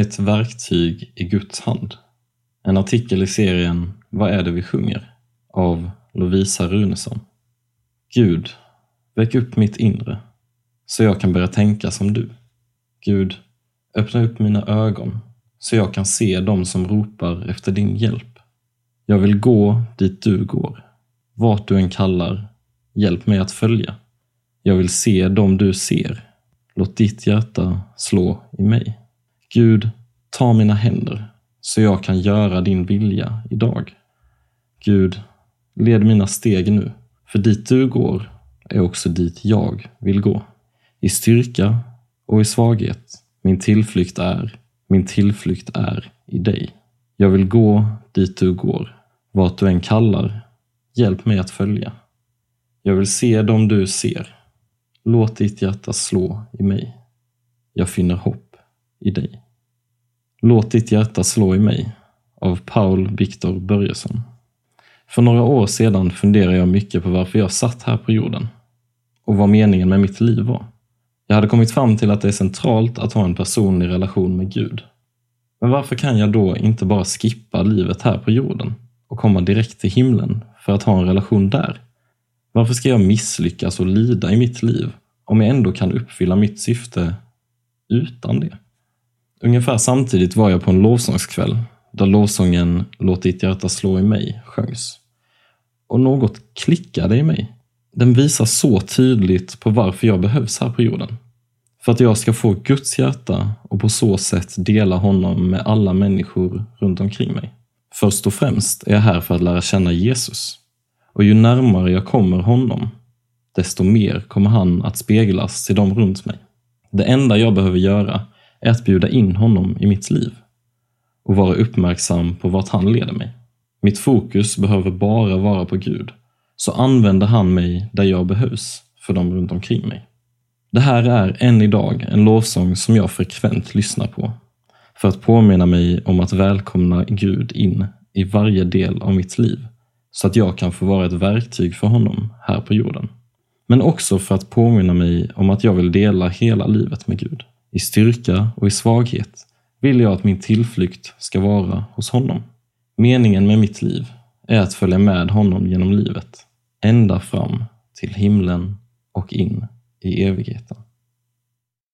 Ett verktyg i Guds hand. En artikel i serien Vad är det vi sjunger? av Lovisa Runesson. Gud, väck upp mitt inre så jag kan börja tänka som du. Gud, öppna upp mina ögon så jag kan se dem som ropar efter din hjälp. Jag vill gå dit du går. Vart du än kallar, hjälp mig att följa. Jag vill se dem du ser. Låt ditt hjärta slå i mig. Gud, ta mina händer så jag kan göra din vilja idag. Gud, led mina steg nu, för dit du går är också dit jag vill gå. I styrka och i svaghet, min tillflykt är, min tillflykt är i dig. Jag vill gå dit du går, vart du än kallar, hjälp mig att följa. Jag vill se dem du ser, låt ditt hjärta slå i mig. Jag finner hopp i dig. Låt ditt hjärta slå i mig av Paul Viktor Börjesson. För några år sedan funderade jag mycket på varför jag satt här på jorden och vad meningen med mitt liv var. Jag hade kommit fram till att det är centralt att ha en personlig relation med Gud. Men varför kan jag då inte bara skippa livet här på jorden och komma direkt till himlen för att ha en relation där? Varför ska jag misslyckas och lida i mitt liv om jag ändå kan uppfylla mitt syfte utan det? Ungefär samtidigt var jag på en lovsångskväll där lovsången Låt ditt hjärta slå i mig sjöngs. Och något klickade i mig. Den visar så tydligt på varför jag behövs här på jorden. För att jag ska få Guds hjärta och på så sätt dela honom med alla människor runt omkring mig. Först och främst är jag här för att lära känna Jesus. Och ju närmare jag kommer honom, desto mer kommer han att speglas till dem runt mig. Det enda jag behöver göra är att bjuda in honom i mitt liv och vara uppmärksam på vart han leder mig. Mitt fokus behöver bara vara på Gud, så använder han mig där jag behövs för dem runt omkring mig. Det här är än idag en lovsång som jag frekvent lyssnar på för att påminna mig om att välkomna Gud in i varje del av mitt liv så att jag kan få vara ett verktyg för honom här på jorden. Men också för att påminna mig om att jag vill dela hela livet med Gud. I styrka och i svaghet vill jag att min tillflykt ska vara hos honom. Meningen med mitt liv är att följa med honom genom livet, ända fram till himlen och in i evigheten.